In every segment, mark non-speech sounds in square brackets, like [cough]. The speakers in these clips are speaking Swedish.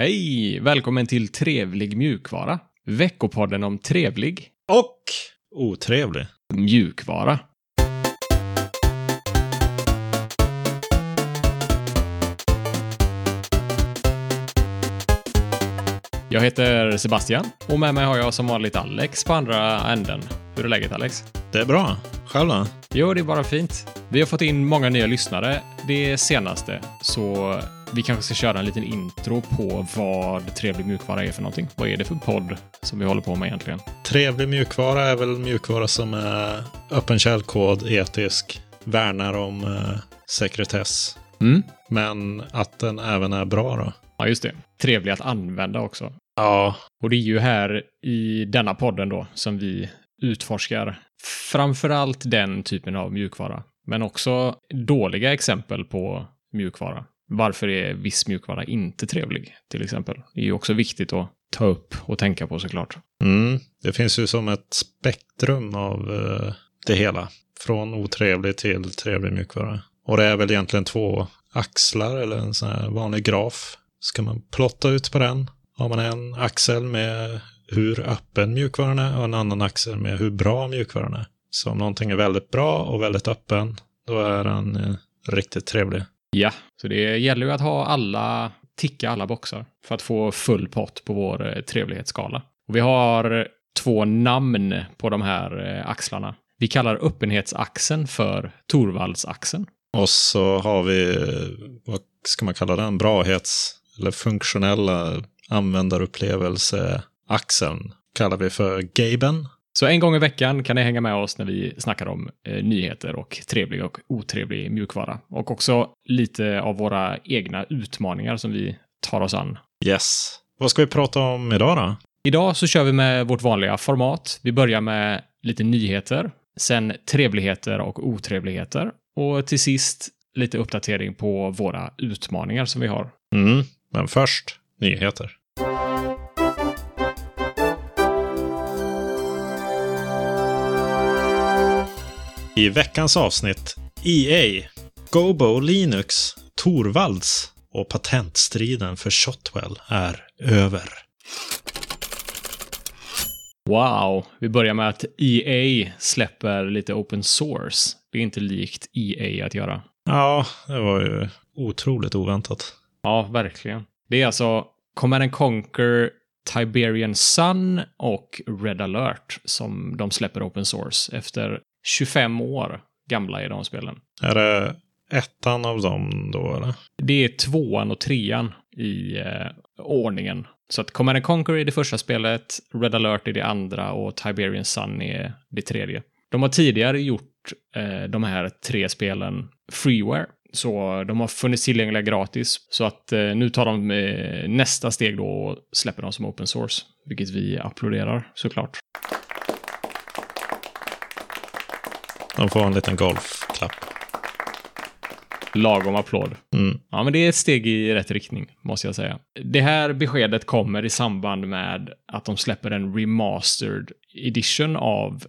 Hej! Välkommen till Trevlig mjukvara. Veckopodden om trevlig Och otrevlig. mjukvara. Jag heter Sebastian och med mig har jag som vanligt Alex på andra änden. Hur är läget Alex? Det är bra. Själv då? Jo, det är bara fint. Vi har fått in många nya lyssnare det senaste, så vi kanske ska köra en liten intro på vad Trevlig mjukvara är för någonting. Vad är det för podd som vi håller på med egentligen? Trevlig mjukvara är väl mjukvara som är öppen källkod, etisk, värnar om eh, sekretess. Mm. Men att den även är bra då. Ja, just det. Trevlig att använda också. Ja, Och det är ju här i denna podden då som vi utforskar framförallt den typen av mjukvara, men också dåliga exempel på mjukvara. Varför är viss mjukvara inte trevlig, till exempel? Det är ju också viktigt att ta upp och tänka på såklart. mm. det finns ju som ett spektrum av eh, det hela. Från otrevlig till trevlig mjukvara. Och det är väl egentligen två axlar eller en sån här vanlig graf. Ska man plotta ut på den har man en axel med hur öppen mjukvaran är och en annan axel med hur bra mjukvaran är. Så om någonting är väldigt bra och väldigt öppen, då är den eh, riktigt trevlig. Ja, så det gäller ju att ha alla, ticka alla boxar för att få full pott på vår eh, trevlighetsskala. Och vi har två namn på de här eh, axlarna. Vi kallar öppenhetsaxeln för Torvaldsaxeln. Och så har vi, vad ska man kalla den, brahets eller funktionella användarupplevelseaxeln kallar vi för Gaben. Så en gång i veckan kan ni hänga med oss när vi snackar om eh, nyheter och trevlig och otrevlig mjukvara. Och också lite av våra egna utmaningar som vi tar oss an. Yes. Vad ska vi prata om idag då? Idag så kör vi med vårt vanliga format. Vi börjar med lite nyheter, sen trevligheter och otrevligheter och till sist lite uppdatering på våra utmaningar som vi har. Mm, men först nyheter. I veckans avsnitt EA, Gobo Linux, Torvalds och patentstriden för Shotwell är över. Wow, vi börjar med att EA släpper lite open source. Det är inte likt EA att göra. Ja, det var ju otroligt oväntat. Ja, verkligen. Det är alltså Command Conquer, Tiberian Sun och Red Alert som de släpper open source efter 25 år gamla i de spelen. Är det ettan av dem då eller? Det är tvåan och trean i eh, ordningen. Så att Command Conquer är det första spelet, Red Alert är det andra och Tiberian Sun är det tredje. De har tidigare gjort eh, de här tre spelen freeware. Så de har funnits tillgängliga gratis. Så att eh, nu tar de eh, nästa steg då och släpper dem som open source. Vilket vi applåderar såklart. De får en liten golfklapp. Lagom applåd. Mm. Ja, men det är ett steg i rätt riktning, måste jag säga. Det här beskedet kommer i samband med att de släpper en remastered edition av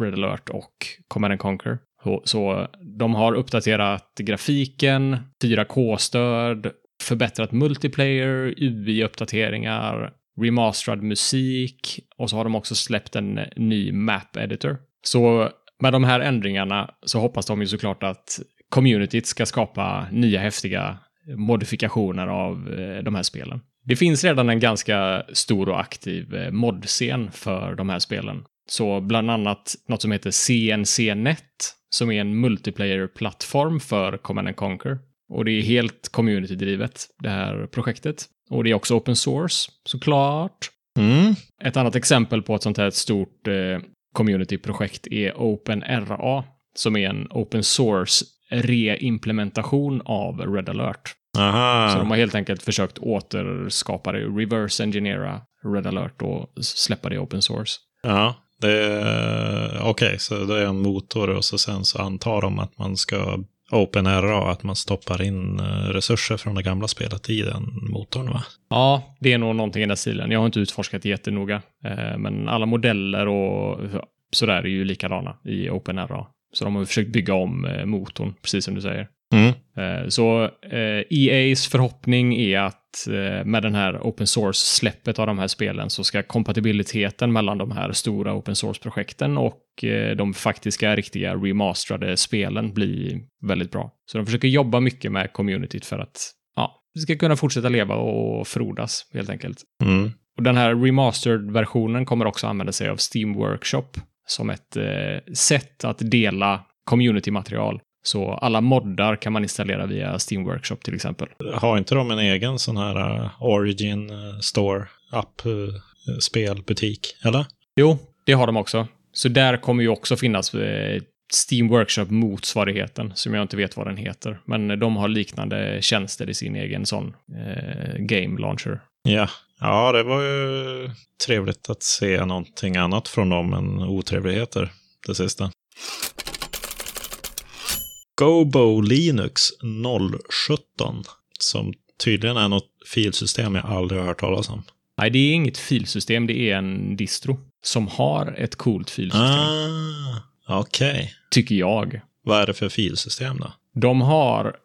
Red Alert och Command Conquer. Så, så de har uppdaterat grafiken, 4K-stöd, förbättrat multiplayer, UI-uppdateringar, remasterad musik och så har de också släppt en ny map editor. Så med de här ändringarna så hoppas de ju såklart att communityt ska skapa nya häftiga modifikationer av eh, de här spelen. Det finns redan en ganska stor och aktiv eh, modscen för de här spelen. Så bland annat något som heter CNC-net, som är en multiplayer-plattform för Command Conquer. Och det är helt community-drivet, det här projektet. Och det är också open source, såklart. Mm. Ett annat exempel på ett sånt här stort eh, community-projekt är OpenRA, som är en open source reimplementation av Red Alert. Aha. Så de har helt enkelt försökt återskapa det, reverse engineera Red Alert och släppa det open source. Ja, det är okej, så det är en motor och så sen så antar de att man ska OpenRA, att man stoppar in eh, resurser från det gamla spelet i den motorn va? Ja, det är nog någonting i den stilen. Jag har inte utforskat jättenoga, eh, men alla modeller och sådär är ju likadana i OpenRA. Så de har försökt bygga om eh, motorn, precis som du säger. Mm. Så EAs förhoppning är att att eh, med den här open source-släppet av de här spelen så ska kompatibiliteten mellan de här stora open source-projekten och eh, de faktiska, riktiga remasterade spelen bli väldigt bra. Så de försöker jobba mycket med communityt för att ja, det ska kunna fortsätta leva och frodas helt enkelt. Mm. Och den här remastered-versionen kommer också använda sig av Steam Workshop som ett eh, sätt att dela community-material. Så alla moddar kan man installera via Steam Workshop till exempel. Har inte de en egen sån här uh, Origin uh, Store, app, uh, spelbutik, eller? Jo, det har de också. Så där kommer ju också finnas eh, Steam Workshop-motsvarigheten, som jag inte vet vad den heter. Men de har liknande tjänster i sin egen sån eh, game launcher. Ja. ja, det var ju trevligt att se någonting annat från dem än otrevligheter, det sista. Gobo Linux 017, som tydligen är något filsystem jag aldrig har hört talas om. Nej, det är inget filsystem, det är en distro som har ett coolt filsystem. Ah, okej. Tycker jag. Vad är det för filsystem då? De har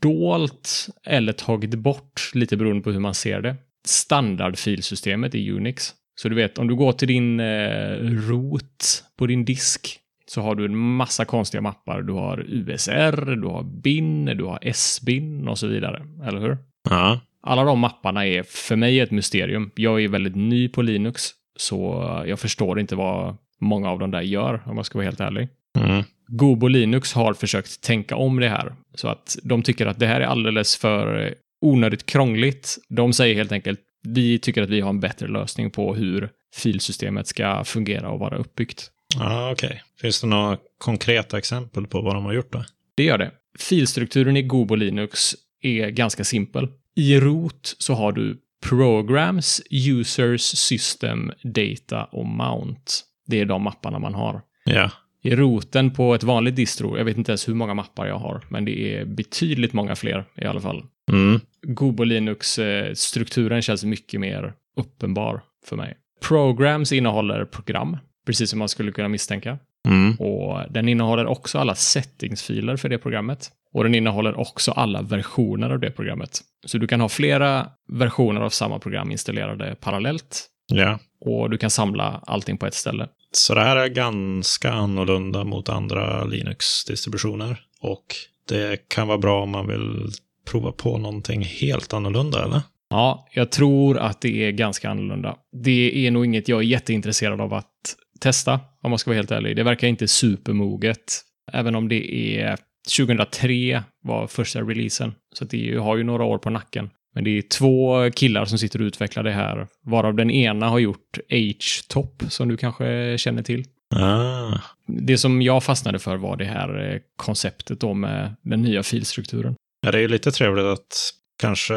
dolt eller tagit bort, lite beroende på hur man ser det, standardfilsystemet i Unix. Så du vet, om du går till din eh, rot på din disk så har du en massa konstiga mappar. Du har USR, du har bin, du har SBIN och så vidare. Eller hur? Ja. Alla de mapparna är för mig ett mysterium. Jag är väldigt ny på Linux, så jag förstår inte vad många av dem där gör, om jag ska vara helt ärlig. Mm. Gobo Linux har försökt tänka om det här, så att de tycker att det här är alldeles för onödigt krångligt. De säger helt enkelt, vi tycker att vi har en bättre lösning på hur filsystemet ska fungera och vara uppbyggt. Ja, okej. Finns det några konkreta exempel på vad de har gjort då? Det gör det. Filstrukturen i Gobo Linux är ganska simpel. I rot så har du Programs, Users, System, Data och Mount. Det är de mapparna man har. Ja. I roten på ett vanligt distro, jag vet inte ens hur många mappar jag har, men det är betydligt många fler i alla fall. Mm. Gobo Linux-strukturen känns mycket mer uppenbar för mig. Programs innehåller program, precis som man skulle kunna misstänka. Mm. Och den innehåller också alla settingsfiler för det programmet. Och den innehåller också alla versioner av det programmet. Så du kan ha flera versioner av samma program installerade parallellt. Ja. Och du kan samla allting på ett ställe. Så det här är ganska annorlunda mot andra Linux-distributioner. Och det kan vara bra om man vill prova på någonting helt annorlunda, eller? Ja, jag tror att det är ganska annorlunda. Det är nog inget jag är jätteintresserad av att testa, om man ska vara helt ärlig. Det verkar inte supermoget. Även om det är 2003 var första releasen. Så det har ju några år på nacken. Men det är två killar som sitter och utvecklar det här, varav den ena har gjort H-top, som du kanske känner till. Ah. Det som jag fastnade för var det här eh, konceptet då med den nya filstrukturen. Ja, det är ju lite trevligt att kanske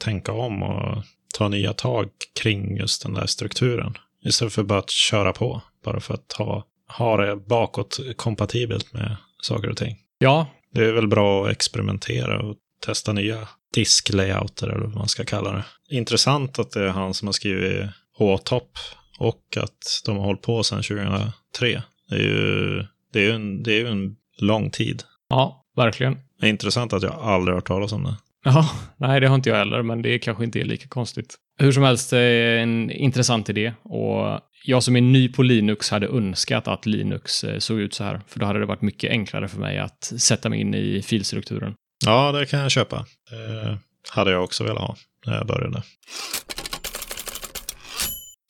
tänka om och ta nya tag kring just den där strukturen. Istället för bara att köra på, bara för att ha, ha det bakåt kompatibelt med saker och ting. Ja, Det är väl bra att experimentera och testa nya disklayouter eller vad man ska kalla det. Intressant att det är han som har skrivit H-top och att de har hållit på sedan 2003. Det är ju, det är ju, en, det är ju en lång tid. ja, verkligen. Det är intressant att jag aldrig har hört talas om det. Ja, [laughs] nej, det har inte jag heller, men det kanske inte är lika konstigt. Hur som helst, en intressant idé och jag som är ny på Linux hade önskat att Linux eh, såg ut så här, för då hade det varit mycket enklare för mig att sätta mig in i filstrukturen. Ja, det kan jag köpa. Det hade jag också velat ha när jag började.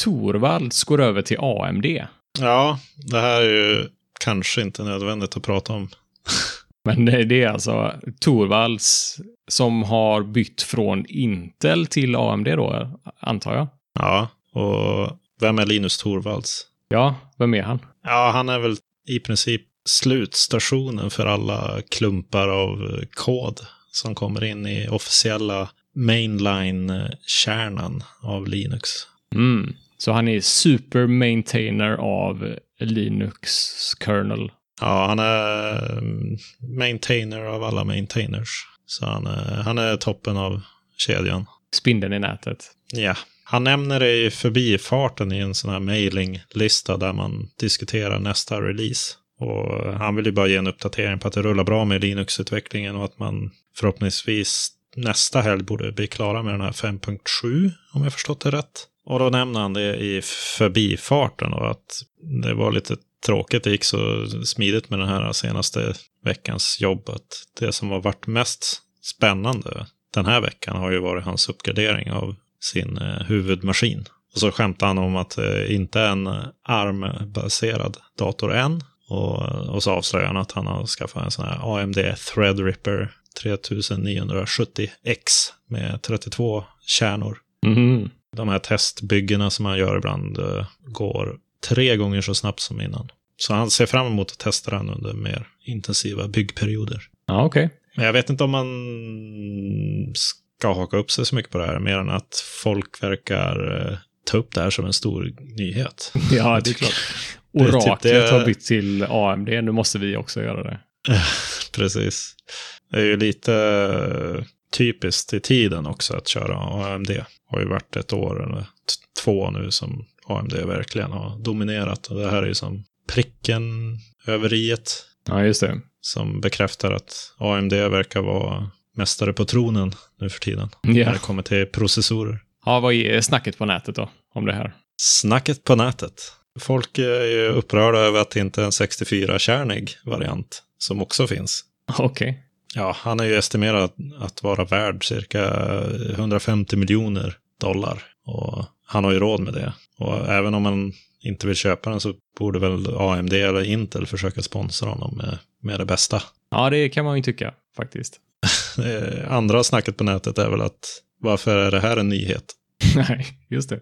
Torvalds går över till AMD. Ja, det här är ju kanske inte nödvändigt att prata om. Men det det är alltså Torvalds som har bytt från Intel till AMD då, antar jag. Ja, och vem är Linus Torvalds? Ja, vem är han? Ja, han är väl i princip slutstationen för alla klumpar av kod som kommer in i officiella mainline-kärnan av Linux. Mm. Så han är super maintainer av Linux kernel. Ja, han är mm, maintainer av alla maintainers. Så han är, han är toppen av kedjan. Spindeln i nätet. Ja. Han nämner det i förbifarten i en sån här mailinglista där man diskuterar nästa release. Och han vill ju bara ge en uppdatering på att det rullar bra med Linux-utvecklingen och att man förhoppningsvis nästa helg borde bli klara med den här 5.7, om jag förstått det rätt. Och då nämner han det i förbifarten och att det var lite tråkigt, det gick så smidigt med den här senaste veckans jobb. Att det som har varit mest spännande den här veckan har ju varit hans uppgradering av sin eh, huvudmaskin. Och så skämtar han om att det inte är en ARM-baserad dator än. Och, och så avslöjar han att han har skaffat en sån här AMD Threadripper 3970X med 32 kärnor. Mhm. De här testbyggena som man gör ibland eh, går tre gånger så snabbt som innan. Så han ser fram emot att testa den under mer intensiva byggperioder. Ja, okej. Men jag vet inte om man ska haka upp sig så mycket på det här, mer än att folk verkar eh, ta upp det här som en stor nyhet. [laughs] Ja, det är klart. Det är typ Oraklet det- har bytt till AMD, nu måste vi också göra det. [laughs] Precis. Det är ju lite eh, typiskt i tiden också att köra AMD. Det har ju varit ett år eller två nu som AMD verkligen har dominerat. Och det här är ju som pricken över iet Ja, just det. som bekräftar att AMD verkar vara mästare på tronen nu för tiden. När Ja. det kommer till processorer. ja, vad är snacket på nätet då om det här? Snacket på nätet. Folk är ju upprörda över att det inte är en 64-kärnig variant som också finns. Okej. Ja, han är ju estimerad att vara värd cirka 150 miljoner dollar. Och han har ju råd med det. Och även om man inte vill köpa den så borde väl AMD eller Intel försöka sponsra honom med, med det bästa. [laughs] Ja, det kan man ju tycka faktiskt. [laughs] Andra snacket på nätet är väl att varför är det här en nyhet? Nej, just det.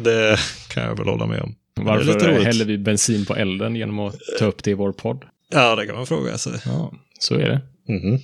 Det kan jag väl hålla med om. Varför häller vi bensin på elden genom att ta upp det i vår podd? Ja, det kan man fråga sig. Ja, så är det. Mhm.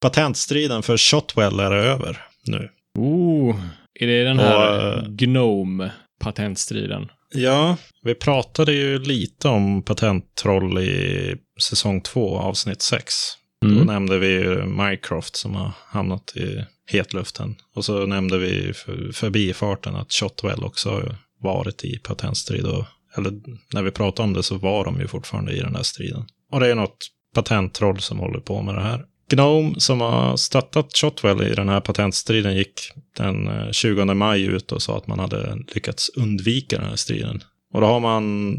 Patentstriden för Shotwell är över nu. Oh, är det den här Och, eh, Gnome-patentstriden? Ja, vi pratade ju lite om patenttroll i säsong 2, avsnitt 6. Då Mm. nämnde vi ju Mycroft som har hamnat i hetluften. Och så nämnde vi för, förbifarten att Shotwell också har varit i patentstrid. Och, eller när vi pratade om det så var de ju fortfarande i den där striden. Och det är något patenttroll som håller på med det här. Gnome som har stöttat Shotwell i den här patentstriden gick den eh, 20 maj ut och sa att man hade lyckats undvika den här striden. Och då har man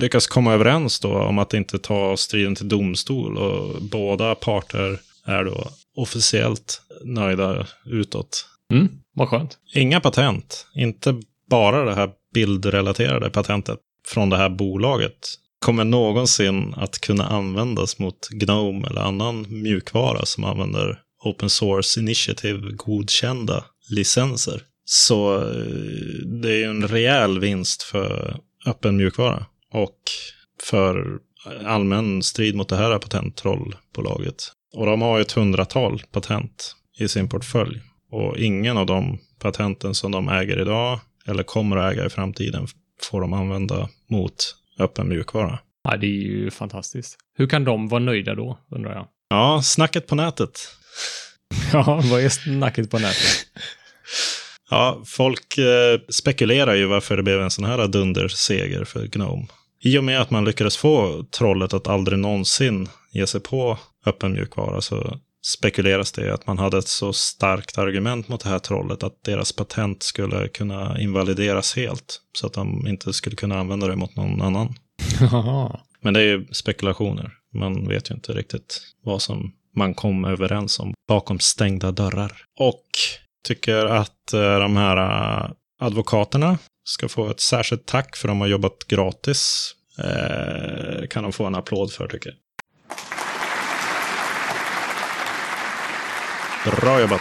lyckats komma överens då om att inte ta striden till domstol och båda parter är då officiellt nöjda utåt. Mm, vad skönt. Inga patent, inte bara det här bildrelaterade patentet från det här bolaget kommer någonsin att kunna användas mot Gnome eller annan mjukvara som använder Open Source Initiative godkända licenser. Så eh, det är ju en rejäl vinst för öppen mjukvara och för allmän strid mot det här patenttrollbolaget. Och de har ju ett hundratal patent i sin portfölj. Och ingen av de patenten som de äger idag eller kommer att äga i framtiden får de använda mot öppen mjukvara. Ja, det är ju fantastiskt. Hur kan de vara nöjda då, undrar jag? Ja, snacket på nätet. [laughs] Ja, vad är snacket på nätet? Ja, folk eh, spekulerar ju varför det blev en sån här dunderseger för Gnome. I och med att man lyckades få trollet att aldrig någonsin ge sig på öppen mjukvara så spekuleras det att man hade ett så starkt argument mot det här trollet att deras patent skulle kunna invalideras helt. Så att de inte skulle kunna använda det mot någon annan. Men det är ju spekulationer. Man vet ju inte riktigt vad som man kom överens om bakom stängda dörrar. Och tycker att eh, de här eh, advokaterna ska få ett särskilt tack för de har jobbat gratis. Eh, kan de få en applåd för tycker jag. Bra jobbat.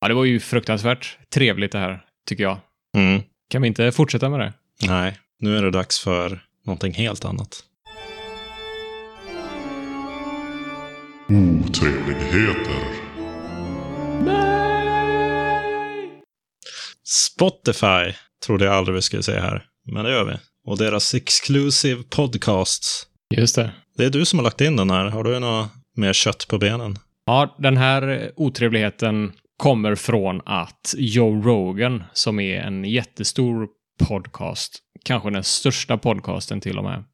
Ja, det var ju fruktansvärt trevligt det här, tycker jag. Mm. Kan vi inte fortsätta med det? Nej, nu är det dags för någonting helt annat. Otrevligheter. Spotify trodde jag aldrig vi skulle säga här, men det gör vi. Och deras exclusive podcasts. Just det. Det är du som har lagt in den här. Har du något mer kött på benen? Ja, den här otrevligheten kommer från att Joe Rogan, som är en jättestor podcast, kanske den största podcasten till och med,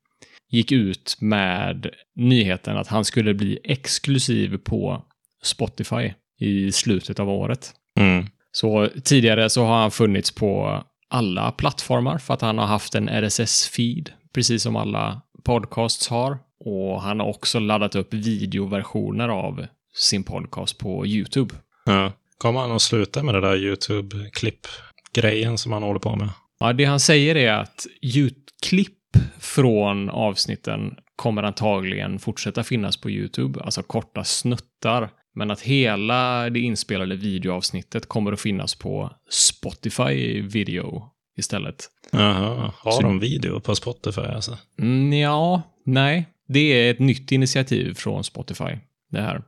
gick ut med nyheten att han skulle bli exklusiv på Spotify i slutet av året. Mm. Så tidigare så har han funnits på alla plattformar för att han har haft en RSS-feed, precis som alla podcasts har. Och han har också laddat upp videoversioner av sin podcast på YouTube. Ja. Kommer han att sluta med det där YouTube-klipp-grejen som han håller på med? Ja, det han säger är att klipp från avsnitten kommer antagligen fortsätta finnas på YouTube, alltså korta snuttar. Men att hela det inspelade videoavsnittet kommer att finnas på Spotify video istället. Jaha, har Så- de video på Spotify alltså? Mm, ja, nej. Det är ett nytt initiativ från Spotify, det här.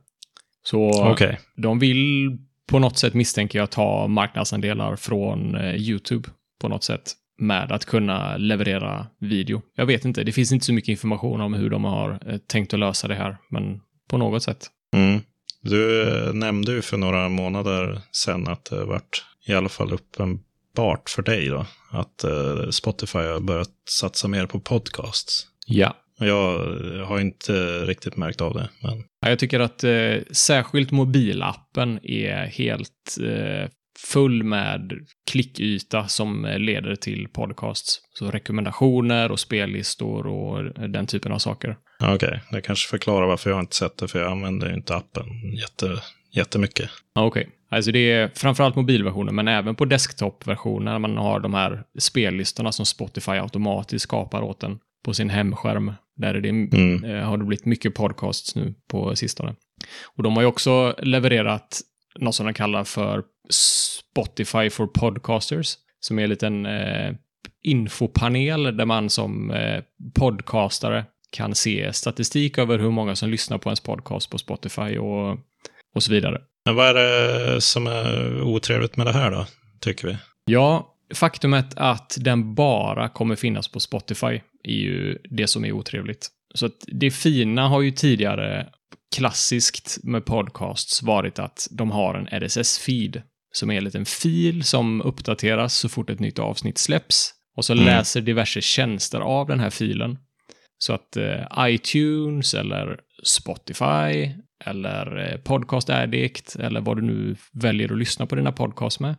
Så Okej. de vill på något sätt misstänker jag ta marknadsandelar från eh, YouTube på något sätt med att kunna leverera video. Jag vet inte, det finns inte så mycket information om hur de har eh, tänkt att lösa det här, men på något sätt. Mm. Du eh, nämnde ju för några månader sedan att det varit i alla fall uppenbart för dig då att Spotify har börjat satsa mer på podcasts. Ja. Jag eh, har inte riktigt märkt av det, men Ja, Jag tycker att eh, särskilt mobilappen är helt eh, full med klickyta som eh, leder till podcasts. Så rekommendationer och spellistor och eh, den typen av saker. okej, det kanske förklarar varför jag inte sett det, för jag använder ju inte appen jätte, jättemycket. Okej. Alltså det är framförallt mobilversionen, men även på desktopversionen när man har de här spellistorna som Spotify automatiskt skapar åt en på sin hemskärm. Där är det, Mm. eh, har det blivit mycket podcasts nu på sistone. Och de har ju också levererat något som de kallar för Spotify for Podcasters, som är en liten eh, infopanel där man som eh, podcastare kan se statistik över hur många som lyssnar på ens podcast på Spotify och, och så vidare. Men vad är det som är otrevligt med det här då, tycker vi? Ja, faktumet att den bara kommer finnas på Spotify är ju det som är otrevligt. Så att det fina har ju tidigare klassiskt med podcasts varit att de har en RSS-feed som är en liten fil som uppdateras så fort ett nytt avsnitt släpps. Och så Mm. läser diverse tjänster av den här filen. Så att eh, iTunes eller Spotify eller eh, Podcast Addict eller vad du nu väljer att lyssna på dina podcasts med.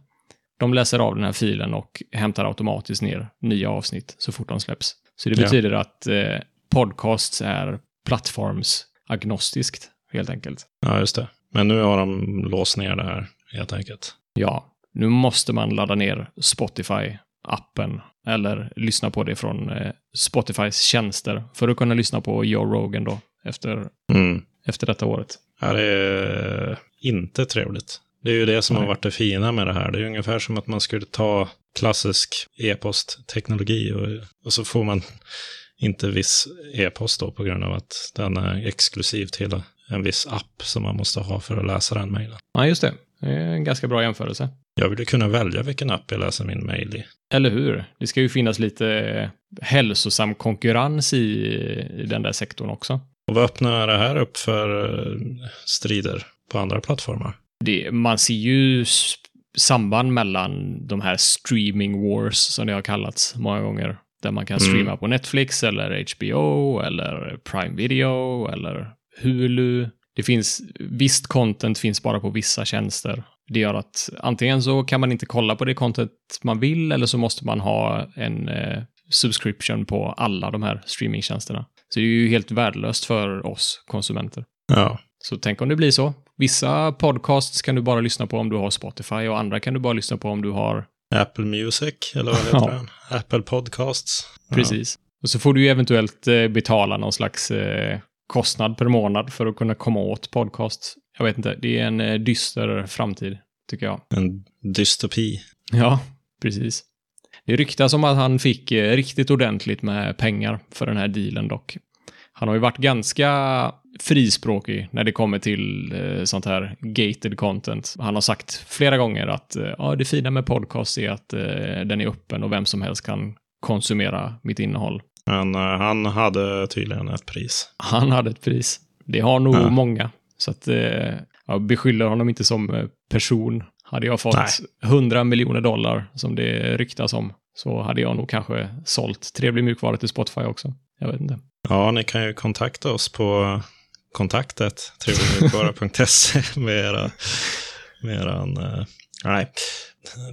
De läser av den här filen och hämtar automatiskt ner nya avsnitt så fort de släpps. Så det Ja. betyder att eh, podcasts är plattformsagnostiskt, helt enkelt. Ja, just det. Men nu har de låst ner det här, helt enkelt. Ja, nu måste man ladda ner Spotify-appen eller lyssna på det från eh, Spotifys tjänster för att kunna lyssna på Joe Rogan då efter, Mm. efter detta året. Ja, det är inte trevligt. Det är ju det som Nej. har varit det fina med det här. Det är ungefär som att man skulle ta klassisk e-postteknologi och, och så får man inte viss e-post då på grund av att den är exklusiv till en viss app som man måste ha för att läsa den mejlen. Ja, just det. Det är en ganska bra jämförelse. Jag vill ju kunna välja vilken app jag läser min mejl i. Eller hur? Det ska ju finnas lite hälsosam konkurrens i, i den där sektorn också. Och vad öppnar det här upp för eh, strider på andra plattformar? Det, man ser ju samband mellan de här streaming wars som det har kallats många gånger. Där man kan Mm. streama på Netflix eller HBO eller Prime Video eller Hulu. Det finns, visst content finns bara på vissa tjänster. Det gör att antingen så kan man inte kolla på det content man vill eller så måste man ha en eh, subscription på alla de här streamingtjänsterna. Så det är ju helt värdelöst för oss konsumenter. Ja, Så tänk om det blir så. Vissa podcasts kan du bara lyssna på om du har Spotify och andra kan du bara lyssna på om du har... Apple Music, eller vad heter Ja. den? Apple Podcasts. Ja. Precis. Och så får du ju eventuellt eh, betala någon slags eh, kostnad per månad för att kunna komma åt podcast. Jag vet inte, det är en eh, dyster framtid, tycker jag. En dystopi. Ja, precis. Det ryktas om att han fick riktigt ordentligt med pengar för den här dealen dock. Han har ju varit ganska frispråkig när det kommer till eh, sånt här gated content. Han har sagt flera gånger att eh, ja, det fina med podcast är att eh, den är öppen och vem som helst kan konsumera mitt innehåll. Men eh, han hade tydligen ett pris. Han hade ett pris. Det har nog Ja. många. Så att eh, jag beskyller honom inte som eh, person. Hade jag fått Nej. 100 miljoner dollar, som det ryktas om, så hade jag nog kanske sålt trevlig mjukvara till Spotify också. Jag vet inte. Ja, ni kan ju kontakta oss på kontaktet trevligmjukvara.se [laughs] med, era, med eran... Uh, nej,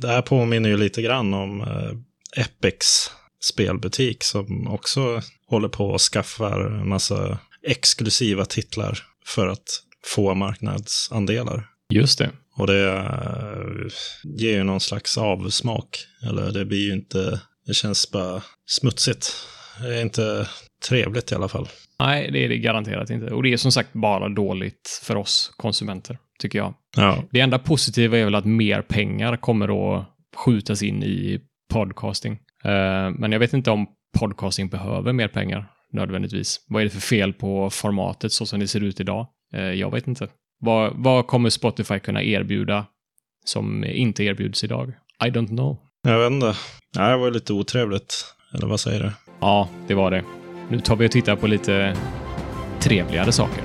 det här påminner ju lite grann om uh, Epics spelbutik som också håller på och skaffar en massa exklusiva titlar för att få marknadsandelar. Just det. Och det uh, ger ju någon slags avsmak. Eller det blir ju inte, det känns bara smutsigt. Det är inte trevligt i alla fall. Nej, det är det garanterat inte. Och det är som sagt bara dåligt för oss konsumenter, tycker jag. Ja. Det enda positiva är väl att mer pengar kommer att skjutas in i podcasting. Uh, men jag vet inte om podcasting behöver mer pengar nödvändigtvis. Vad är det för fel på formatet så som det ser ut idag? Uh, jag vet inte. Vad, vad kommer Spotify kunna erbjuda som inte erbjuds idag? I don't know. Jag vet inte. Nej, det var lite otrevligt. Eller vad säger du? Ja, det var det. Nu tar vi och tittar på lite trevligare saker.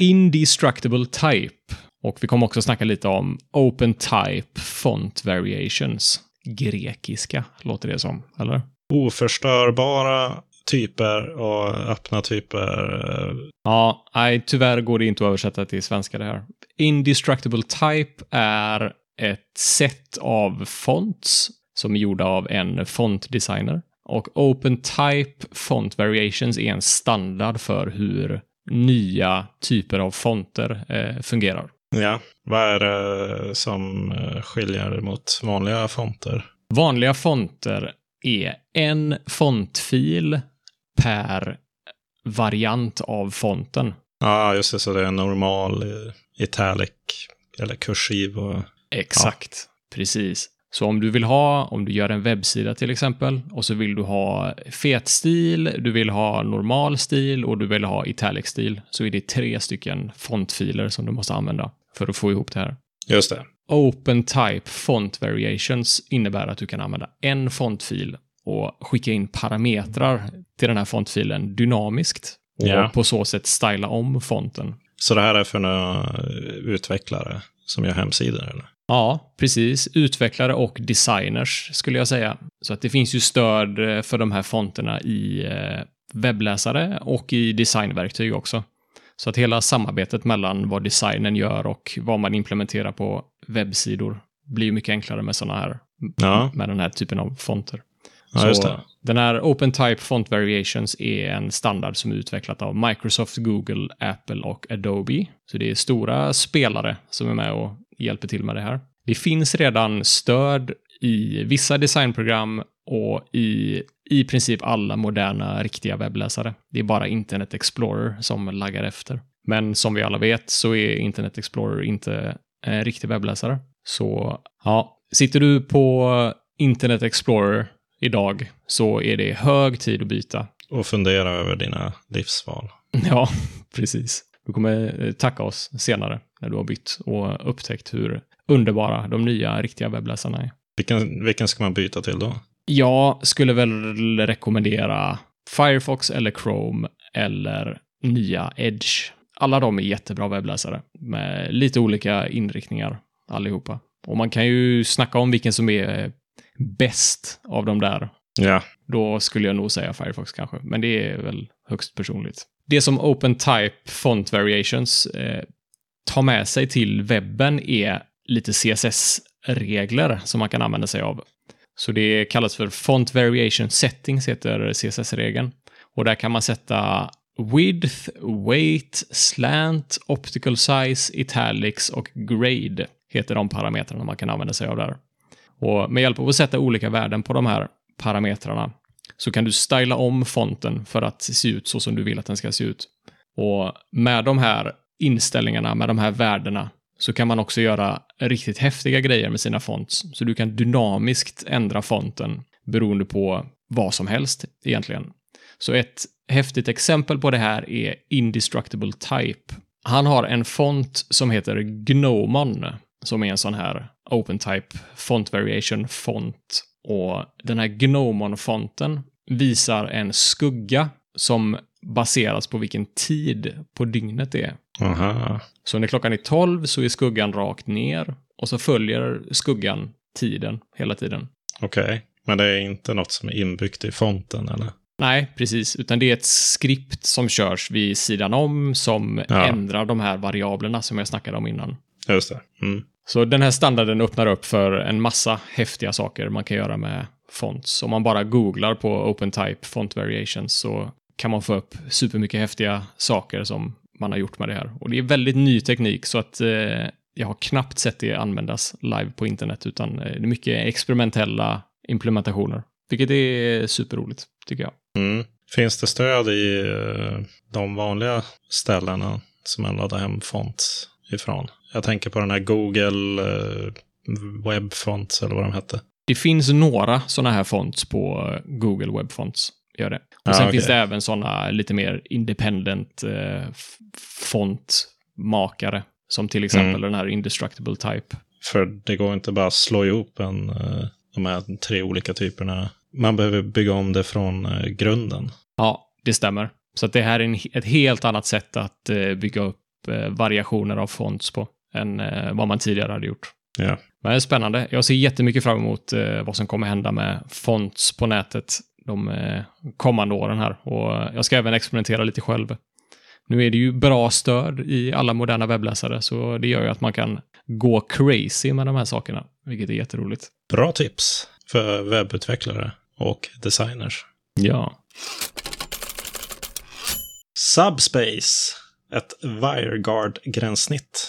Indestructible Type. Och vi kommer också snacka lite om Open Type Font Variations. Grekiska låter det som, eller? Oförstörbara typer och öppna typer. Ja, nej, tyvärr går det inte att översätta till svenska det här. Indestructible Type är ett set av fonts som är gjorda av en fontdesigner. Och Open Type Font Variations är en standard för hur nya typer av fonter eh, fungerar. Ja, vad är det som eh, skiljer mot vanliga fonter? Vanliga fonter är en fontfil per variant av fonten. Ja, just det, så det är normal, eh, italic eller kursiv och... Exakt, ja. precis. Så om du vill ha, om du gör en webbsida till exempel, och så vill du ha fet stil, du vill ha normal stil och du vill ha italic stil, så är det tre stycken fontfiler som du måste använda för att få ihop det här. Just det. Open Type Font Variations innebär att du kan använda en fontfil och skicka in parametrar till den här fontfilen dynamiskt och Ja. på så sätt styla om fonten. Så det här är för några utvecklare som gör hemsidor eller? Ja, precis. Utvecklare och designers skulle jag säga. Så att det finns ju stöd eh, för de här fonterna i eh, webbläsare och i designverktyg också. Så att hela samarbetet mellan vad designen gör och vad man implementerar på webbsidor blir mycket enklare med sådana här, Ja, med den här typen av fonter. ja Så. Den här Open Type Font Variations är en standard som är utvecklat av Microsoft, Google, Apple och Adobe. Så det är stora spelare som är med och hjälper till med det här. Det finns redan stöd i vissa designprogram och i i princip alla moderna riktiga webbläsare. Det är bara Internet Explorer som laggar efter. Men som vi alla vet så är Internet Explorer inte en riktig webbläsare. Så ja, sitter du på Internet Explorer idag så är det hög tid att byta. Och fundera över dina livsval. [laughs] Ja, precis. Du kommer eh, tacka oss senare när du har bytt och upptäckt hur underbara de nya riktiga webbläsarna är. Vilken, vilken ska man byta till då? Jag skulle väl rekommendera Firefox eller Chrome eller nya Edge. Alla de är jättebra webbläsare med lite olika inriktningar allihopa. Och man kan ju snacka om vilken som är bäst av de där. Ja, Då skulle jag nog säga Firefox kanske, men det är väl högst personligt. Det som OpenType Font Variations eh, ta med sig till webben är lite CSS-regler som man kan använda sig av. Så det kallas för Font Variation Settings, heter CSS-regeln. Och där kan man sätta width, weight, slant, optical size, italics och grade heter de parametrarna man kan använda sig av där. Och med hjälp av att sätta olika värden på de här parametrarna så kan du styla om fonten för att se ut så som du vill att den ska se ut. Och med de här inställningarna, med de här värdena, så kan man också göra riktigt häftiga grejer med sina fonts. Så du kan dynamiskt ändra fonten beroende på vad som helst egentligen. Så ett häftigt exempel på det här är Indestructible Type. Han har en font som heter Gnomon, som är en sån här OpenType Font Variation font. Och den här Gnomon-fonten visar en skugga som baseras på vilken tid på dygnet det är aha. Så när klockan är 12 så är skuggan rakt ner och så följer skuggan tiden hela tiden. Okej. Men det är inte något som är inbyggt i fonten, eller? Nej, precis. Utan det är ett skript som körs vid sidan om som Ja. ändrar de här variablerna som jag snackade om innan. Just det. Mm. Så den här standarden öppnar upp för en massa häftiga saker man kan göra med fonts. Om man bara googlar på OpenType Font Variations så kan man få upp supermycket häftiga saker som man har gjort med det här. Och det är väldigt ny teknik så att eh, jag har knappt sett det användas live på internet utan eh, det är mycket experimentella implementationer. Vilket är superroligt, tycker jag. Mm. Finns det stöd i eh, de vanliga ställena som man laddar hem fonts ifrån? Jag tänker på den här Google eh, Web Fonts eller vad de hette. Det finns några sådana här fonts på Google Web Fonts. Gör det. Och Ah, sen okej. finns det även sådana lite mer independent eh, fontmakare. Som till exempel Mm. den här Indestructible Type. För det går inte bara att slå ihop en, eh, de här tre olika typerna. Man behöver bygga om det från eh, grunden. Ja, det stämmer. Så det här är en, ett helt annat sätt att eh, bygga upp variationer av fonts på än vad man tidigare hade gjort. Ja. Men det är spännande. Jag ser jättemycket fram emot vad som kommer hända med fonts på nätet de eh, kommande åren här. Och jag ska även experimentera lite själv. Nu är det ju bra stöd i alla moderna webbläsare, så det gör ju att man kan gå crazy med de här sakerna, vilket är jätteroligt. Bra tips för webbutvecklare och designers. Ja. Subspace, ett WireGuard-gränssnitt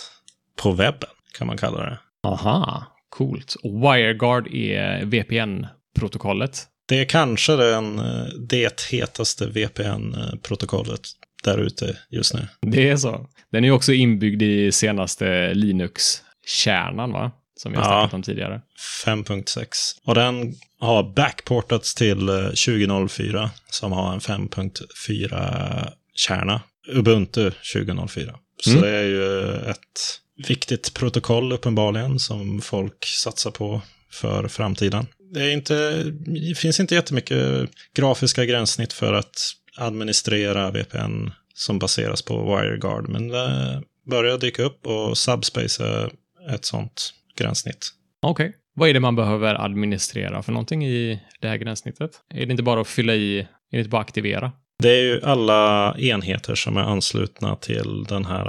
på webben kan man kalla det. Aha, coolt. Och WireGuard är VPN-protokollet. Det är kanske den, eh, det hetaste VPN-protokollet där ute just nu. Det är så. Den är också inbyggd i senaste Linux-kärnan, va? Som vi har Ja. snackat om tidigare. 5.6. Och den har backportats till eh, 2004 som har en 5.4-kärna. Ubuntu 2004. Så Mm. det är ju ett viktigt protokoll uppenbarligen som folk satsar på för framtiden. Det, inte, det finns inte jättemycket grafiska gränssnitt för att administrera VPN som baseras på WireGuard, men det börjar dyka upp och Subspace är ett sånt gränssnitt. Okej. Vad är det man behöver administrera för någonting i det här gränssnittet? Är det inte bara att fylla i, är det inte bara att aktivera? Det är ju alla enheter som är anslutna till den här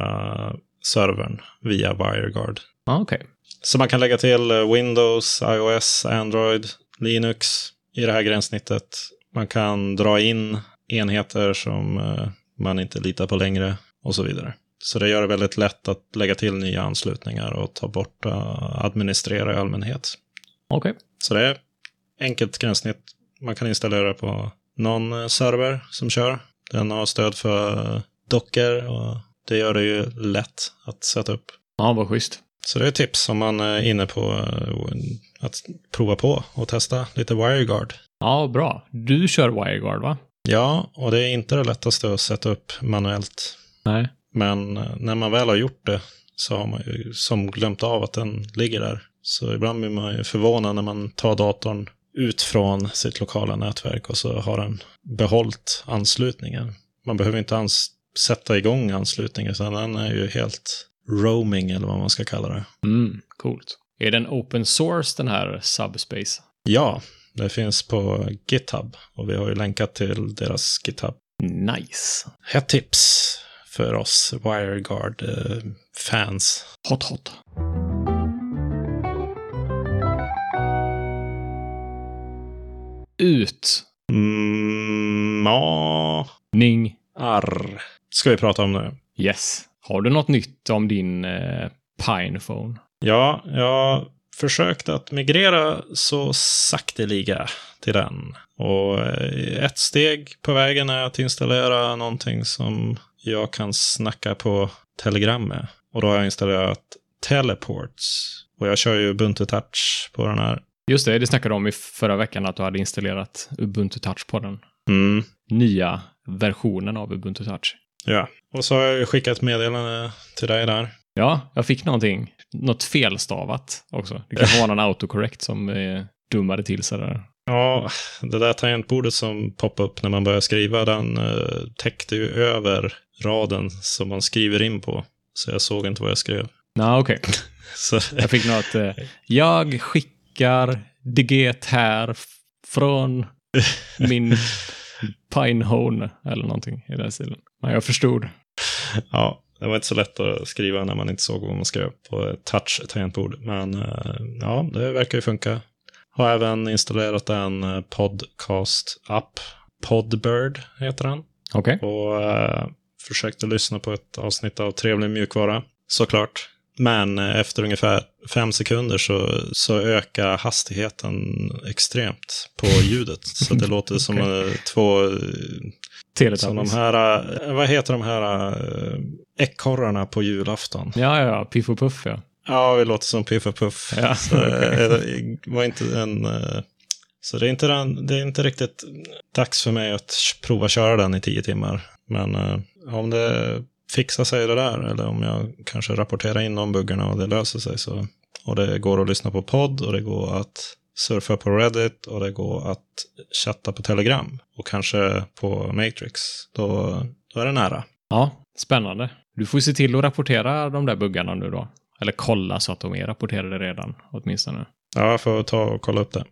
uh, servern via WireGuard. Ja, okej. Så man kan lägga till uh, Windows, iOS, Android, Linux i det här gränssnittet. Man kan dra in enheter som uh, man inte litar på längre och så vidare. Så det gör det väldigt lätt att lägga till nya anslutningar och ta bort uh, administrera i allmänhet. Okej. Så det är enkelt gränssnitt. Man kan installera på någon eh, server som kör. Den har stöd för eh, Docker och det gör det ju lätt att sätta upp. Ja, vad schysst. Så det är ett tips om man är inne på eh, att prova på och testa lite WireGuard. Ja, bra. Du kör WireGuard, va? Ja, och det är inte det lättaste att sätta upp manuellt. Nej. Men eh, när man väl har gjort det så har man ju som glömt av att den ligger där. Så ibland blir man ju förvånad när man tar datorn ut från sitt lokala nätverk och så har den behållit anslutningen. Man behöver inte ans sätta igång anslutningen, utan den är ju helt roaming eller vad man ska kalla det. Mm, coolt. Är den open source, den här Subspace? Ja, det finns på GitHub och vi har ju länkat till deras GitHub. Nice. Ett tips för oss WireGuard-fans. Hot, hot. Ut. Mm, ja, Ning. arr. Ska vi prata om nu? Yes. Har du något nytt om din eh, Pinephone? Ja, jag försökte att migrera så sakteliga till den. Och eh, ett steg på vägen är att installera någonting som jag kan snacka på Telegram med. Och då har jag installerat Teleports. Och jag kör ju Ubuntu Touch på den här. Just det, det snackade du om i förra veckan att du hade installerat Ubuntu Touch på den Mm, nya versionen av Ubuntu Touch. Ja. Och så har jag skickat meddelande till dig där. Ja, jag fick någonting, något felstavat också. Det kanske [laughs] var någon autocorrect som eh, dummade till sig där. Ja, det där tangentbordet som poppade upp när man börjar skriva, den eh, täckte ju över raden som man skriver in på. Så jag såg inte vad jag skrev. Nej, okej. [laughs] Så, Jag fick något, eh, jag skickar diget här från [laughs] min Pinehone eller någonting i den stilen. Men jag förstod. Ja, det var inte så lätt att skriva när man inte såg vad man skrev på ett touch-tangentbord. Men eh, ja, det verkar ju funka. Har även installerat en eh, podcast-app. Podbird heter den. Okej. Och eh, försökte lyssna på ett avsnitt av Trevlig mjukvara, såklart. Men eh, efter ungefär fem sekunder så, så ökar hastigheten extremt på [laughs] ljudet. Så det låter som eh, två... eh, Som de här, vad heter de här ekorrarna på julafton? Ja, ja, ja. Piff och Puff, ja. Ja, vi låter som Piff och Puff. Ja, [laughs] Så, det var inte en... Så det är inte, den, det är inte riktigt dags för mig att prova köra den i tio timmar. Men om det fixar sig det där, eller om jag kanske rapporterar in de buggarna och det löser sig, så, och det går att lyssna på podd och det går att surfa på Reddit och det går att chatta på Telegram och kanske på Matrix, då, då är det nära. Ja, spännande. Du får se till att rapportera de där buggarna nu då. Eller kolla så att de är rapporterade redan, åtminstone. Ja, jag får ta och kolla upp det.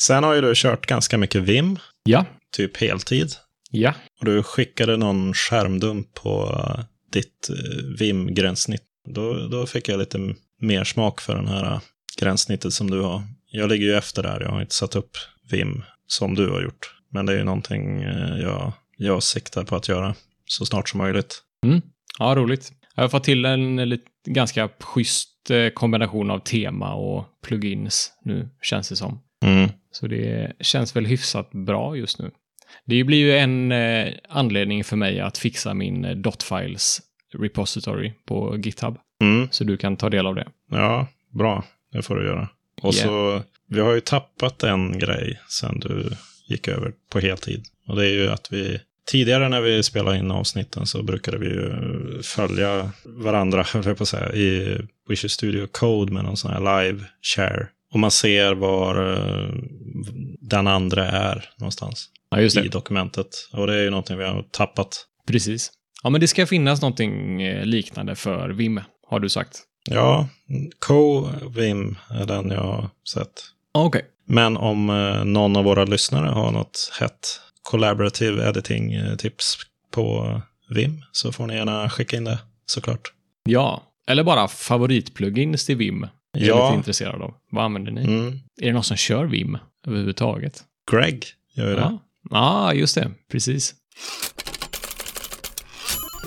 Sen har ju du kört ganska mycket Vim, Ja, typ heltid. Ja. Och du skickade någon skärmdump på eh, ditt eh, Vim-gränssnitt. Då, då fick jag lite mer smak för den här eh, gränssnittet som du har. Jag ligger ju efter där, jag har inte satt upp Vim som du har gjort. Men det är ju någonting jag, jag siktar på att göra så snart som möjligt. Ja, roligt. Jag har fått till en lite, ganska schysst kombination av tema och plugins nu, känns det som. Mm. Så det känns väl hyfsat bra just nu. Det blir ju en eh, anledning för mig att fixa min eh, dotfiles repository på GitHub. Mm. Så du kan ta del av det. Ja, bra. Det får du göra. Och Yeah. så, vi har ju tappat en grej sen du gick över på heltid. Och det är ju att vi, tidigare när vi spelade in avsnitten så brukade vi ju följa varandra, [laughs] höll jag på att säga, i Visual Studio Code med någon sån här live share. Och man ser var eh, den andra är någonstans Ja, i dokumentet. Och det är ju någonting vi har tappat. Precis. Ja, men det ska finnas någonting eh, liknande för Vim, har du sagt. Ja, Co-Vim är den jag har sett. Okej. Men om eh, någon av våra lyssnare har något hett collaborative editing-tips på Vim så får ni gärna skicka in det såklart. Ja, eller bara favoritplugins till Vim. Är Ja. lite intresserad av. Vad använder ni? Mm. Är det någon som kör Vim överhuvudtaget? Greg gör det. Ja. Ja, just det. Precis.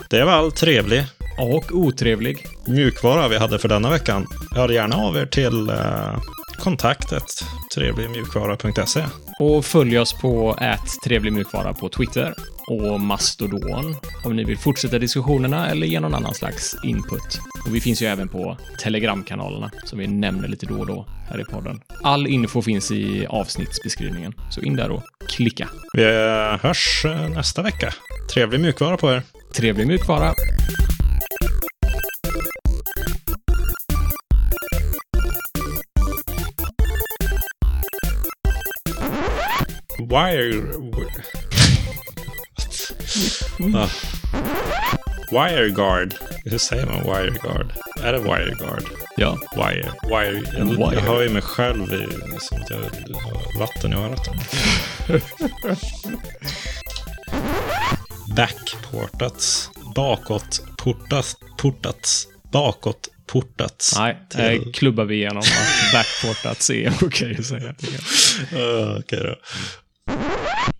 Det var all trevlig Och otrevlig. mjukvara vi hade för denna veckan. Hör gärna av er till eh, kontaktet trevligmjukvara.se. Och följ oss på trevligmjukvara på Twitter och Mastodon om ni vill fortsätta diskussionerna eller ge någon annan slags input. Och vi finns ju även på Telegramkanalerna som vi nämner lite då och då här i podden. All info finns i avsnittsbeskrivningen, så in där och klicka. Vi hörs eh, nästa vecka. Trevlig mjukvara på er. Trevlig mjukvara! Wire... ah. Wireguard. Hur säger man wireguard? Är det wireguard? Ja, Wire. Wire. Jag, Wire. jag hör ju mig själv i, som att jag har vatten i örat. [laughs] Backportats. Bakåt portats. Bakåt portats. nej, till- eh, klubbar vi igenom att backportat är okej att säga. [laughs] Ah, Okej då. Ha ha ha!